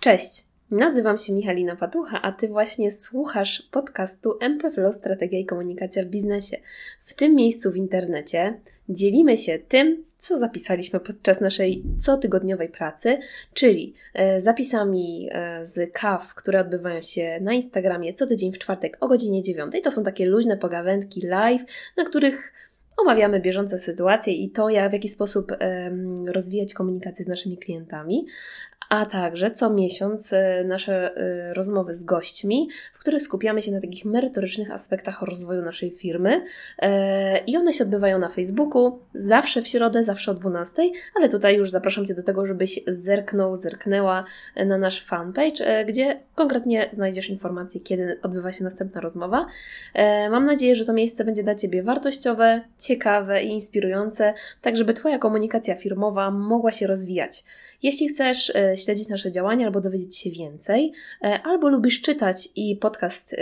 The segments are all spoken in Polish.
Cześć, nazywam się Michalina Patucha, a Ty właśnie słuchasz podcastu MPFLO Strategia i Komunikacja w Biznesie. W tym miejscu w internecie dzielimy się tym, co zapisaliśmy podczas naszej cotygodniowej pracy, czyli e, zapisami e, z kaw, które odbywają się na Instagramie co tydzień w czwartek o godzinie 9. To są takie luźne pogawędki live, na których omawiamy bieżące sytuacje i to, jak, w jaki sposób rozwijać komunikację z naszymi klientami a także co miesiąc e, nasze e, rozmowy z gośćmi, w których skupiamy się na takich merytorycznych aspektach rozwoju naszej firmy. E, I one się odbywają na Facebooku, zawsze w środę, zawsze o 12, ale tutaj już zapraszam Cię do tego, żebyś zerknął, zerknęła na nasz fanpage, gdzie konkretnie znajdziesz informacje, kiedy odbywa się następna rozmowa. Mam nadzieję, że to miejsce będzie dla Ciebie wartościowe, ciekawe i inspirujące, tak żeby Twoja komunikacja firmowa mogła się rozwijać. Jeśli chcesz e, śledzić nasze działania albo dowiedzieć się więcej, e, albo lubisz czytać i podcast e,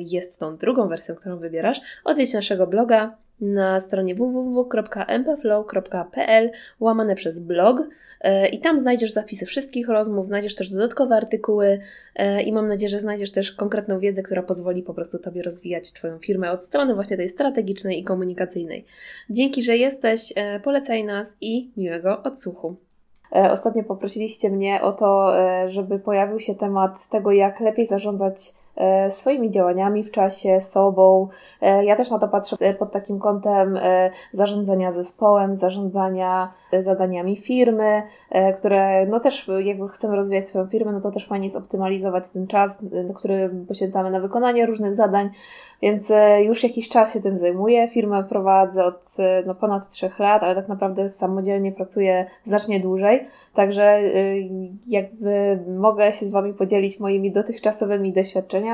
jest tą drugą wersją, którą wybierasz, odwiedź naszego bloga na stronie www.mpflow.pl łamane przez blog i tam znajdziesz zapisy wszystkich rozmów, znajdziesz też dodatkowe artykuły i mam nadzieję, że znajdziesz też konkretną wiedzę, która pozwoli po prostu Tobie rozwijać Twoją firmę od strony właśnie tej strategicznej i komunikacyjnej. Dzięki, że jesteś, polecaj nas i miłego odsłuchu. E, ostatnio poprosiliście mnie o to, e, żeby pojawił się temat tego, jak lepiej zarządzać swoimi działaniami w czasie, sobą. E, ja też na to patrzę pod takim kątem e, zarządzania zespołem, zarządzania zadaniami firmy, które no też jakby chcemy rozwijać swoją firmę, no to też fajnie jest optymalizować ten czas, który poświęcamy na wykonanie różnych zadań, więc już jakiś czas się tym zajmuję. Firmę prowadzę od no, ponad trzech lat, ale tak naprawdę samodzielnie pracuję znacznie dłużej, także jakby mogę się z Wami podzielić moimi dotychczasowymi doświadczeniami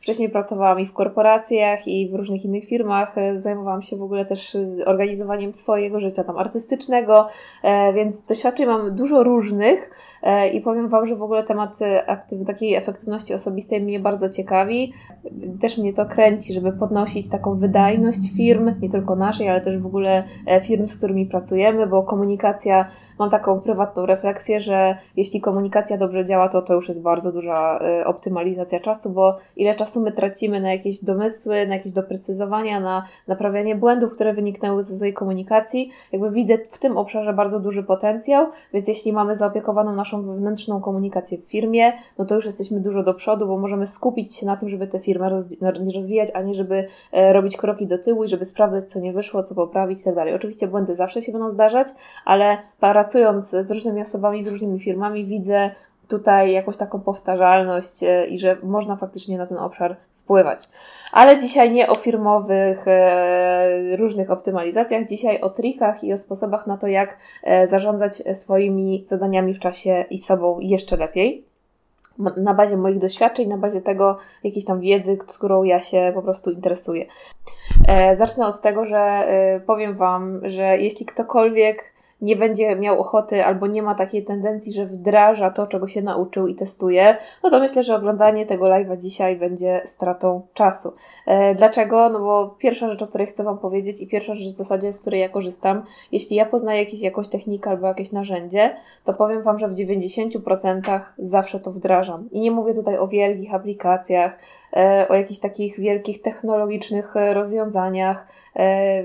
Wcześniej pracowałam i w korporacjach, i w różnych innych firmach. E, zajmowałam się w ogóle też organizowaniem swojego życia tam artystycznego, e, więc doświadczeń mam dużo różnych e, i powiem Wam, że w ogóle temat aktyw- takiej efektywności osobistej mnie bardzo ciekawi. Też mnie to kręci, żeby podnosić taką wydajność firm, nie tylko naszej, ale też w ogóle firm, z którymi pracujemy, bo komunikacja, mam taką prywatną refleksję, że jeśli komunikacja dobrze działa, to to już jest bardzo duża optymalizacja czasu, bo ile czasu my tracimy na jakieś domysły, na jakieś doprecyzowania, na naprawianie błędów, które wyniknęły ze złej komunikacji. Jakby widzę w tym obszarze bardzo duży potencjał, więc jeśli mamy zaopiekowaną naszą wewnętrzną komunikację w firmie, no to już jesteśmy dużo do przodu, bo możemy skupić się na tym, żeby tę firmę rozwijać, a nie żeby e, robić kroki do tyłu i żeby sprawdzać, co nie wyszło, co poprawić itd. Tak Oczywiście błędy zawsze się będą zdarzać, ale pracując z różnymi osobami, z różnymi firmami, widzę tutaj jakąś taką powtarzalność e, i że można faktycznie na ten obszar wpływać. Ale dzisiaj nie o firmowych e, różnych optymalizacjach, dzisiaj o trikach i o sposobach na to, jak e, zarządzać swoimi zadaniami w czasie i sobą jeszcze lepiej. Na bazie moich doświadczeń, na bazie tego jakiejś tam wiedzy, którą ja się po prostu interesuję. Zacznę od tego, że powiem Wam, że jeśli ktokolwiek nie będzie miał ochoty albo nie ma takiej tendencji, że wdraża to, czego się nauczył i testuje, no to myślę, że oglądanie tego live'a dzisiaj będzie stratą czasu. E, dlaczego? No bo pierwsza rzecz, o której chcę Wam powiedzieć i pierwsza rzecz w zasadzie, z której ja korzystam, jeśli ja poznaję jakieś, jakąś technikę albo jakieś narzędzie, to powiem Wam, że w 90% zawsze to wdrażam. I nie mówię tutaj o wielkich aplikacjach, o jakichś takich wielkich technologicznych e, rozwiązaniach, e,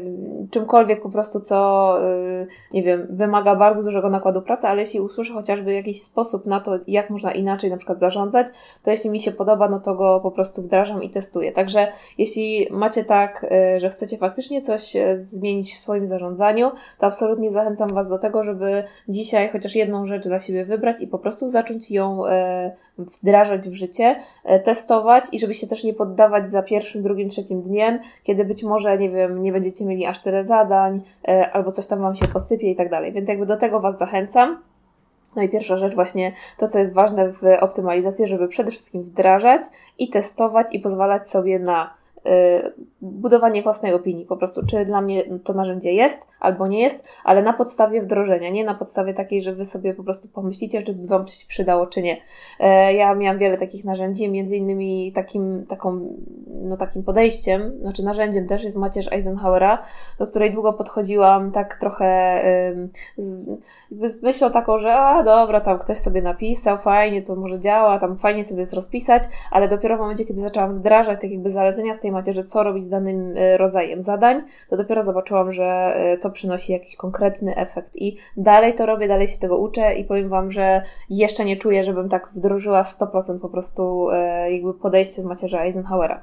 czymkolwiek po prostu, co e, nie wiem, wymaga bardzo dużego nakładu pracy, ale jeśli usłyszę chociażby jakiś sposób na to, jak można inaczej na przykład zarządzać, to jeśli mi się podoba, no to go po prostu wdrażam i testuję. Także jeśli macie tak, że chcecie faktycznie coś zmienić w swoim zarządzaniu, to absolutnie zachęcam Was do tego, żeby dzisiaj chociaż jedną rzecz dla siebie wybrać i po prostu zacząć ją wdrażać w życie, testować i żeby się też nie poddawać za pierwszym, drugim, trzecim dniem, kiedy być może, nie wiem, nie będziecie mieli aż tyle zadań, albo coś tam Wam się posypie i tak dalej dalej. Więc jakby do tego Was zachęcam. No i pierwsza rzecz właśnie to, co jest ważne w optymalizacji, żeby przede wszystkim wdrażać i testować i pozwalać sobie na budowanie własnej opinii, po prostu, czy dla mnie to narzędzie jest albo nie jest, ale na podstawie wdrożenia, nie na podstawie takiej, że wy sobie po prostu pomyślicie, czy by wam się przydało, czy nie. Ja miałam wiele takich narzędzi, między innymi takim, taką, no, takim podejściem, znaczy narzędziem też jest macierz Eisenhowera, do której długo podchodziłam tak trochę z, z myślą taką, że a dobra, tam ktoś sobie napisał, fajnie, to może działa, tam fajnie sobie jest rozpisać, ale dopiero w momencie, kiedy zaczęłam wdrażać tak jakby zalecenia z tej macierzy, co robić z danym e, rodzajem zadań, to dopiero zobaczyłam, że e, to przynosi jakiś konkretny efekt i dalej to robię, dalej się tego uczę i powiem Wam, że jeszcze nie czuję, żebym tak wdrożyła 100% po prostu e, jakby podejście z macierzy Eisenhowera.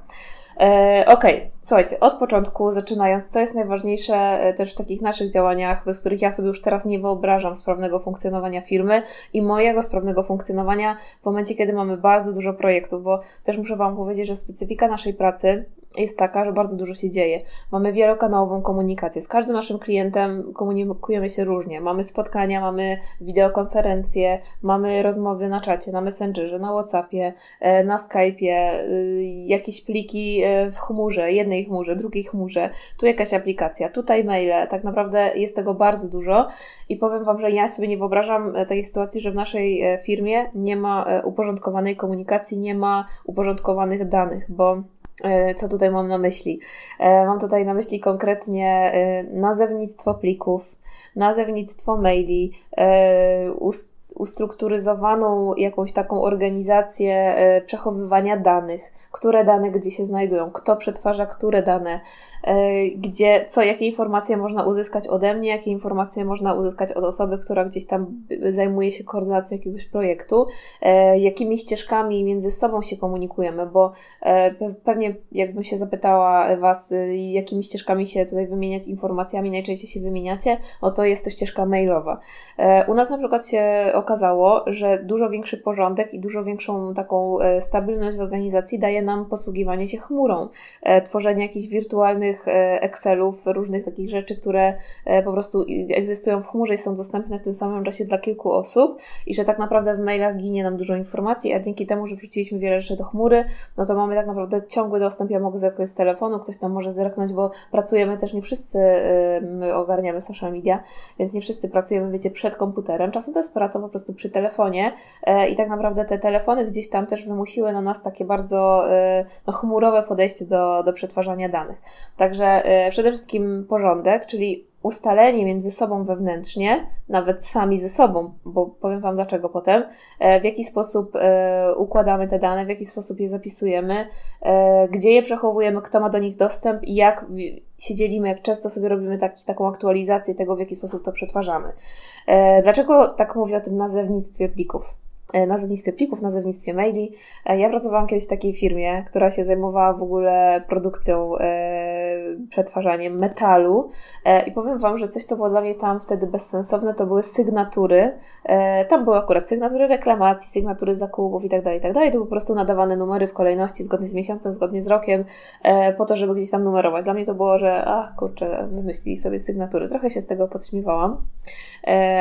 Okej, okay. słuchajcie, od początku zaczynając, co jest najważniejsze też w takich naszych działaniach, bez których ja sobie już teraz nie wyobrażam sprawnego funkcjonowania firmy i mojego sprawnego funkcjonowania w momencie, kiedy mamy bardzo dużo projektów, bo też muszę Wam powiedzieć, że specyfika naszej pracy jest taka, że bardzo dużo się dzieje. Mamy wielokanałową komunikację. Z każdym naszym klientem komunikujemy się różnie. Mamy spotkania, mamy wideokonferencje, mamy rozmowy na czacie, na Messengerze, na Whatsappie, e, na Skype'ie, y, jakieś pliki e, w chmurze, jednej chmurze, drugiej chmurze, tu jakaś aplikacja, tutaj maile. Tak naprawdę jest tego bardzo dużo i powiem Wam, że ja sobie nie wyobrażam e, takiej sytuacji, że w naszej firmie nie ma uporządkowanej komunikacji, nie ma uporządkowanych danych, bo E, co tutaj mam na myśli? E, mam tutaj na myśli konkretnie e, nazewnictwo plików, nazewnictwo maili, ustrukturyzowaną jakąś taką organizację e, przechowywania danych, które dane gdzie się znajdują, kto przetwarza które dane, e, gdzie, co, jakie informacje można uzyskać ode mnie, jakie informacje można uzyskać od osoby, która gdzieś tam zajmuje się koordynacją jakiegoś projektu, e, jakimi ścieżkami między sobą się komunikujemy, bo pewnie jakbym się zapytała Was, jakimi ścieżkami się tutaj wymieniać informacjami, najczęściej się wymieniacie, o to jest to ścieżka mailowa. U nas na przykład się okazało, że dużo większy porządek i dużo większą taką e, stabilność w organizacji daje nam posługiwanie się chmurą, e, tworzenie jakichś wirtualnych e, Excelów, różnych takich rzeczy, które po prostu egzystują w chmurze i są dostępne w tym samym czasie dla kilku osób i że tak naprawdę w mailach ginie nam dużo informacji, a dzięki temu, że wrzuciliśmy wiele rzeczy do chmury, no to mamy tak naprawdę ciągły dostęp. Ja mogę zerknąć z telefonu, ktoś tam może zerknąć, bo pracujemy też, nie wszyscy my ogarniamy social media, więc nie wszyscy pracujemy, wiecie, przed komputerem. Czasem to jest praca po prostu przy telefonie e, i tak naprawdę te telefony gdzieś tam też wymusiły na nas takie bardzo e, no, chmurowe podejście do, do przetwarzania danych. Także e, przede wszystkim porządek, czyli ustalenie między sobą wewnętrznie, nawet sami ze sobą, bo powiem Wam dlaczego potem, w jaki sposób układamy te dane, w jaki sposób je zapisujemy, gdzie je przechowujemy, kto ma do nich dostęp i jak się dzielimy, jak często sobie robimy taki, taką aktualizację tego, w jaki sposób to przetwarzamy. E, dlaczego tak mówię o tym nazewnictwie plików? E, nazewnictwie plików, nazewnictwie maili. E, ja pracowałam kiedyś w takiej firmie, która się zajmowała w ogóle produkcją, e, przetwarzaniem metalu i powiem Wam, że coś, co było dla mnie tam wtedy bezsensowne, to były sygnatury. Tam były akurat sygnatury reklamacji, sygnatury zakupów itd., tak itd. Tak to po prostu nadawane numery w kolejności, zgodnie z miesiącem, zgodnie z rokiem, po to, żeby gdzieś tam numerować. Dla mnie to było, że ach kurczę, wymyślili sobie sygnatury. Trochę się z tego podśmiewałam,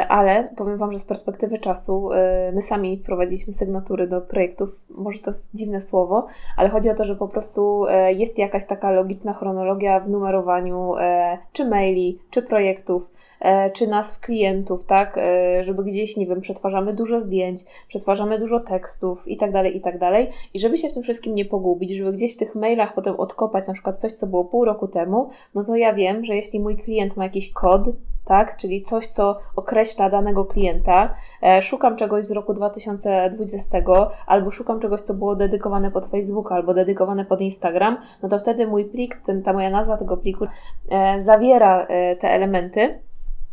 ale powiem Wam, że z perspektywy czasu my sami wprowadziliśmy sygnatury do projektów. Może to jest dziwne słowo, ale chodzi o to, że po prostu e, jest jakaś taka logiczna chronologia w numerowaniu e, czy maili, czy projektów, e, czy nazw klientów, tak, żeby gdzieś, nie wiem, przetwarzamy dużo zdjęć, przetwarzamy dużo tekstów i tak dalej, i tak dalej. I żeby się w tym wszystkim nie pogubić, żeby gdzieś w tych mailach potem odkopać na przykład coś, co było pół roku temu, no to ja wiem, że jeśli mój klient ma jakiś kod, tak? Czyli coś, co określa danego klienta. E, szukam czegoś z roku 2020, albo szukam czegoś, co było dedykowane pod Facebook, albo dedykowane pod Instagram, no to wtedy mój plik, ten, ta moja nazwa tego pliku e, zawiera e, te elementy.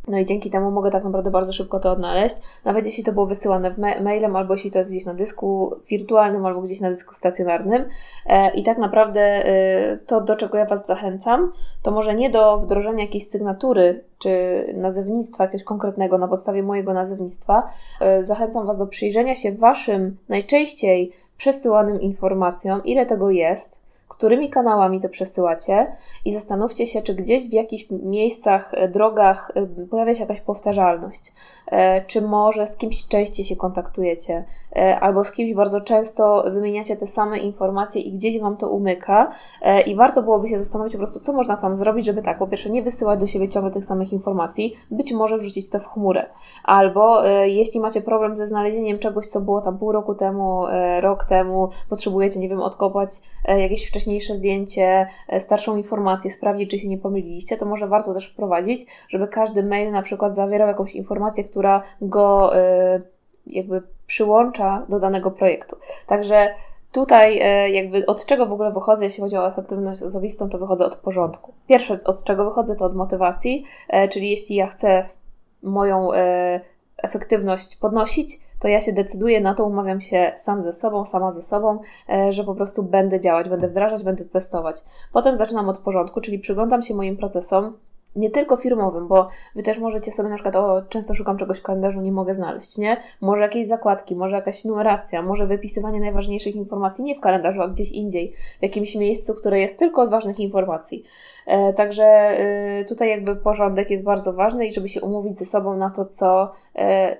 No i dzięki temu mogę tak naprawdę bardzo szybko to odnaleźć, nawet jeśli to było wysyłane ma mailem, albo jeśli to jest gdzieś na dysku wirtualnym, albo gdzieś na dysku stacjonarnym. E, I tak naprawdę e, to, do czego ja Was zachęcam, to może nie do wdrożenia jakiejś sygnatury czy nazewnictwa jakiegoś konkretnego na podstawie mojego nazewnictwa. E, zachęcam Was do przyjrzenia się Waszym najczęściej przesyłanym informacjom, ile tego jest, którymi kanałami to przesyłacie i zastanówcie się, czy gdzieś w jakichś miejscach, e, drogach e, pojawia się jakaś powtarzalność, e, czy może z kimś częściej się kontaktujecie, albo z kimś bardzo często wymieniacie te same informacje i gdzieś Wam to umyka i warto byłoby się zastanowić po prostu, co można tam zrobić, żeby tak, po pierwsze nie wysyłać do siebie ciągle tych samych informacji, być może wrzucić to w chmurę, albo jeśli macie problem ze znalezieniem czegoś, co było tam pół roku temu, rok temu, potrzebujecie, nie wiem, odkopać jakieś wcześniejsze zdjęcie, starszą informację, sprawdzić, czy się nie pomyliliście, to może warto też wprowadzić, żeby każdy mail na przykład zawierał jakąś informację, która go y, jakby przyłącza do danego projektu. Także Tutaj y, jakby od czego w ogóle wychodzę, jeśli chodzi o efektywność osobistą, to wychodzę od porządku. Pierwsze od czego wychodzę to od motywacji, czyli jeśli ja chcę moją efektywność podnosić, to ja się decyduję na to, umawiam się sam ze sobą, sama ze sobą, e, że po prostu będę działać, będę wdrażać, będę testować. Potem zaczynam od porządku, czyli przyglądam się moim procesom, nie tylko firmowym, bo wy też możecie sobie na przykład, o, często szukam czegoś w kalendarzu, nie mogę znaleźć, nie? Może jakieś zakładki, może jakaś numeracja, może wypisywanie najważniejszych informacji nie w kalendarzu, a gdzieś indziej, w jakimś miejscu, które jest tylko od ważnych informacji. E, także e, tutaj jakby porządek jest bardzo ważny i żeby się umówić ze sobą na to, co, e,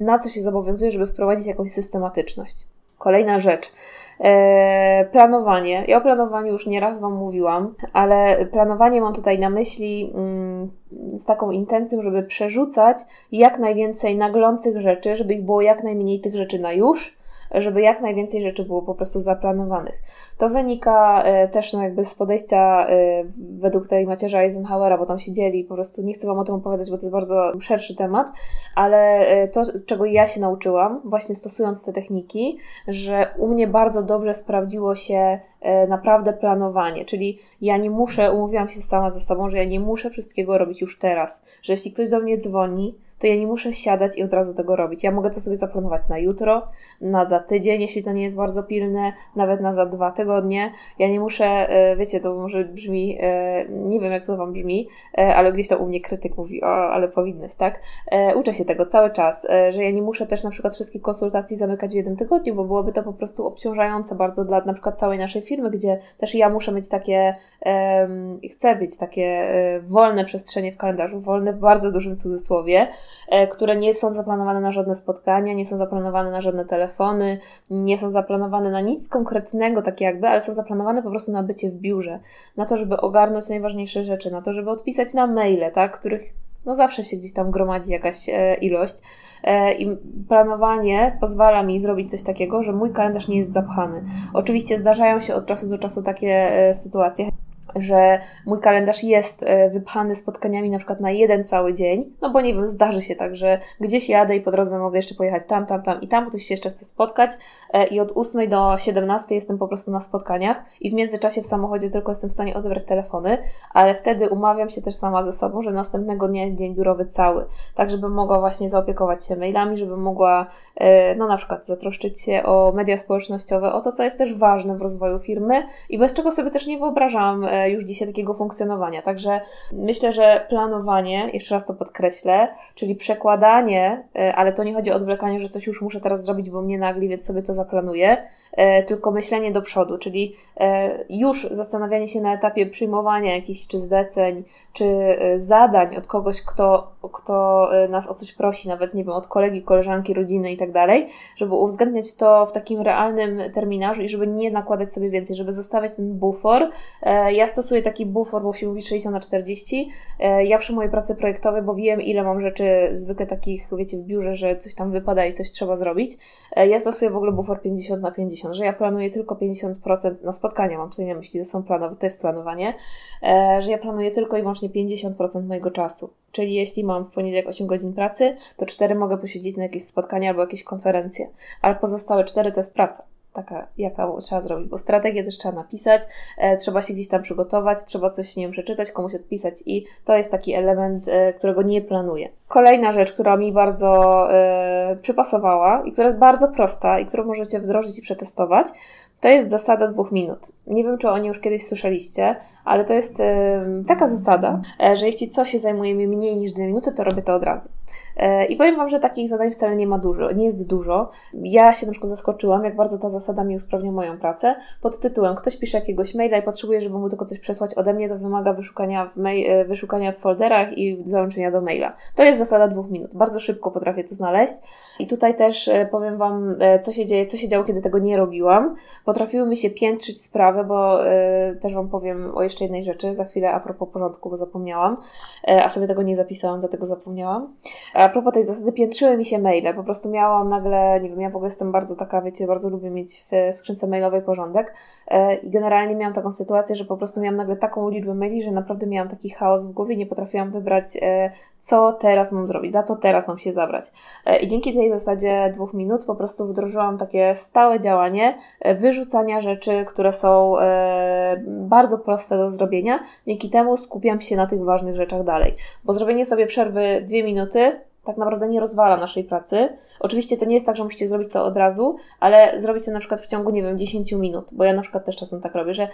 na co się zobowiązuje, żeby wprowadzić jakąś systematyczność. Kolejna rzecz. E, planowanie. Ja o planowaniu już nieraz Wam mówiłam, ale planowanie mam tutaj na myśli mm, z taką intencją, żeby przerzucać jak najwięcej naglących rzeczy, żeby ich było jak najmniej tych rzeczy na już, żeby jak najwięcej rzeczy było po prostu zaplanowanych. To wynika e, też no jakby z podejścia e, według tej macierza Eisenhowera, bo tam się dzieli, po prostu nie chcę Wam o tym opowiadać, bo to jest bardzo szerszy temat, ale e, to, czego ja się nauczyłam, właśnie stosując te techniki, że u mnie bardzo dobrze sprawdziło się naprawdę planowanie, czyli ja nie muszę, umówiłam się sama ze sobą, że ja nie muszę wszystkiego robić już teraz, że jeśli ktoś do mnie dzwoni, to ja nie muszę siadać i od razu tego robić. Ja mogę to sobie zaplanować na jutro, na za tydzień, jeśli to nie jest bardzo pilne, nawet na za dwa tygodnie. Ja nie muszę, e, wiecie, to może brzmi, e, nie wiem jak to Wam brzmi, e, ale gdzieś tam u mnie krytyk mówi, o, ale powinnyś, tak? Uczę się tego cały czas, że ja nie muszę też na przykład wszystkich konsultacji zamykać w jednym tygodniu, bo byłoby to po prostu obciążające bardzo dla na przykład całej naszej firmy, gdzie też ja muszę mieć takie, chcę być takie wolne przestrzenie w kalendarzu, wolne w bardzo dużym cudzysłowie, które nie są zaplanowane na żadne spotkania, nie są zaplanowane na żadne telefony, nie są zaplanowane na nic konkretnego, tak jakby, ale są zaplanowane po prostu na bycie w biurze, na to, żeby ogarnąć najważniejsze rzeczy, na to, żeby odpisać na maile, tak, których no zawsze się gdzieś tam gromadzi jakaś e, ilość. E, I planowanie pozwala mi zrobić coś takiego, że mój kalendarz nie jest zapchany. Oczywiście zdarzają się od czasu do czasu takie sytuacje że mój kalendarz jest e, wypchany spotkaniami na przykład na jeden cały dzień, no bo nie wiem, zdarzy się tak, że gdzieś jadę i po drodze mogę jeszcze pojechać tam, tam, tam i tam, ktoś się jeszcze chce spotkać e, i od 8 do 17 jestem po prostu na spotkaniach i w międzyczasie w samochodzie tylko jestem w stanie odebrać telefony, ale wtedy umawiam się też sama ze sobą, że następnego dnia jest dzień biurowy cały, tak żebym mogła właśnie zaopiekować się mailami, żebym mogła e, no na przykład zatroszczyć się o media społecznościowe, o to, co jest też ważne w rozwoju firmy i bez czego sobie też nie wyobrażam już dzisiaj takiego funkcjonowania. Także myślę, że planowanie, jeszcze raz to podkreślę, czyli przekładanie, e, ale to nie chodzi o odwlekanie, że coś już muszę teraz zrobić, bo mnie nagli, więc sobie to zaplanuję, e, tylko myślenie do przodu, czyli e, już zastanawianie się na etapie przyjmowania jakichś czy zleceń, czy zadań od kogoś, kto, kto nas o coś prosi, nawet nie wiem, od kolegi, koleżanki, rodziny i tak dalej, żeby uwzględniać to w takim realnym terminarzu i żeby nie nakładać sobie więcej, żeby zostawiać ten bufor. Ja stosuję taki bufor, bo się mówi 60 na 40. E, ja przy mojej pracy projektowej, bo wiem ile mam rzeczy zwykle takich, wiecie, w biurze, że coś tam wypada i coś trzeba zrobić. E, ja stosuję w ogóle bufor 50 na 50, że ja planuję tylko 50% na spotkania, mam tutaj na myśli, to są planowe, to jest planowanie, e, że ja planuję tylko i wyłącznie 50% mojego czasu. Czyli jeśli mam w poniedziałek 8 godzin pracy, to 4 mogę posiedzieć na jakieś spotkania albo jakieś konferencje, ale pozostałe 4 to jest praca taka, jaka trzeba zrobić, bo strategię też trzeba napisać, e, trzeba się gdzieś tam przygotować, trzeba coś, nie wiem, przeczytać, komuś odpisać i to jest taki element, e, którego nie planuję. Kolejna rzecz, która mi bardzo e, przypasowała i która jest bardzo prosta i którą możecie wdrożyć i przetestować, To jest zasada dwóch minut. Nie wiem, czy o niej już kiedyś słyszeliście, ale to jest taka zasada, e, że jeśli coś się zajmuje mi mniej niż dwie minuty, to robię to od razu. E, I powiem Wam, że takich zadań wcale nie ma dużo, nie jest dużo. Ja się na przykład zaskoczyłam, jak bardzo ta zasada mi usprawnia moją pracę. Pod tytułem ktoś pisze jakiegoś maila i potrzebuje, żeby mu tylko coś przesłać ode mnie, to wymaga wyszukania w, mail, e, wyszukania w folderach i załączenia do maila. To jest zasada dwóch minut. Bardzo szybko potrafię to znaleźć. I tutaj też powiem Wam, co się dzieje, co się działo, kiedy tego nie robiłam. Potrafiły mi się piętrzyć sprawy, bo też Wam powiem o jeszcze jednej rzeczy, za chwilę a propos porządku, bo zapomniałam, a sobie tego nie zapisałam, dlatego zapomniałam. A propos tej zasady, piętrzyły mi się maile. Po prostu miałam nagle, nie wiem, ja w ogóle jestem bardzo taka, wiecie, bardzo lubię mieć w skrzynce mailowej porządek. E, I generalnie miałam taką sytuację, że po prostu miałam nagle taką liczbę maili, że naprawdę miałam taki chaos w głowie, nie potrafiłam wybrać, e, co teraz mam zrobić, za co teraz mam się zabrać. E, I dzięki tej zasadzie dwóch minut po prostu wdrożyłam takie stałe działanie wyrzucania rzeczy, które są bardzo proste do zrobienia. Dzięki temu skupiam się na tych ważnych rzeczach dalej. Bo zrobienie sobie przerwy dwie minuty tak naprawdę nie rozwala naszej pracy. Oczywiście to nie jest tak, że musicie zrobić to od razu, ale zrobić to na przykład w ciągu, nie wiem, 10 minut, bo ja na przykład też czasem tak robię, że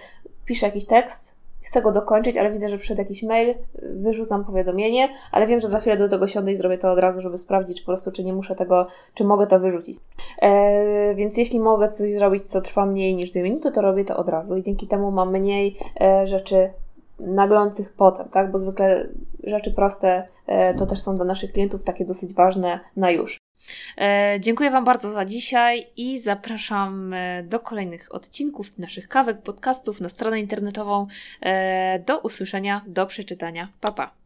piszę jakiś tekst, chcę go dokończyć, ale widzę, że przyszedł jakiś mail, wyrzucam powiadomienie, ale wiem, że za chwilę do tego siądę i zrobię to od razu, żeby sprawdzić po prostu, czy nie muszę tego, czy mogę to wyrzucić. E, więc jeśli mogę coś zrobić, co trwa mniej niż 2 minuty, to robię to od razu i dzięki temu mam mniej e, rzeczy naglących potem, tak? Bo zwykle rzeczy proste e, to też są dla naszych klientów takie dosyć ważne na już. E, dziękuję Wam bardzo za dzisiaj i zapraszam e, do kolejnych odcinków naszych kawek, podcastów na stronę internetową. Do usłyszenia, do przeczytania. Pa, pa.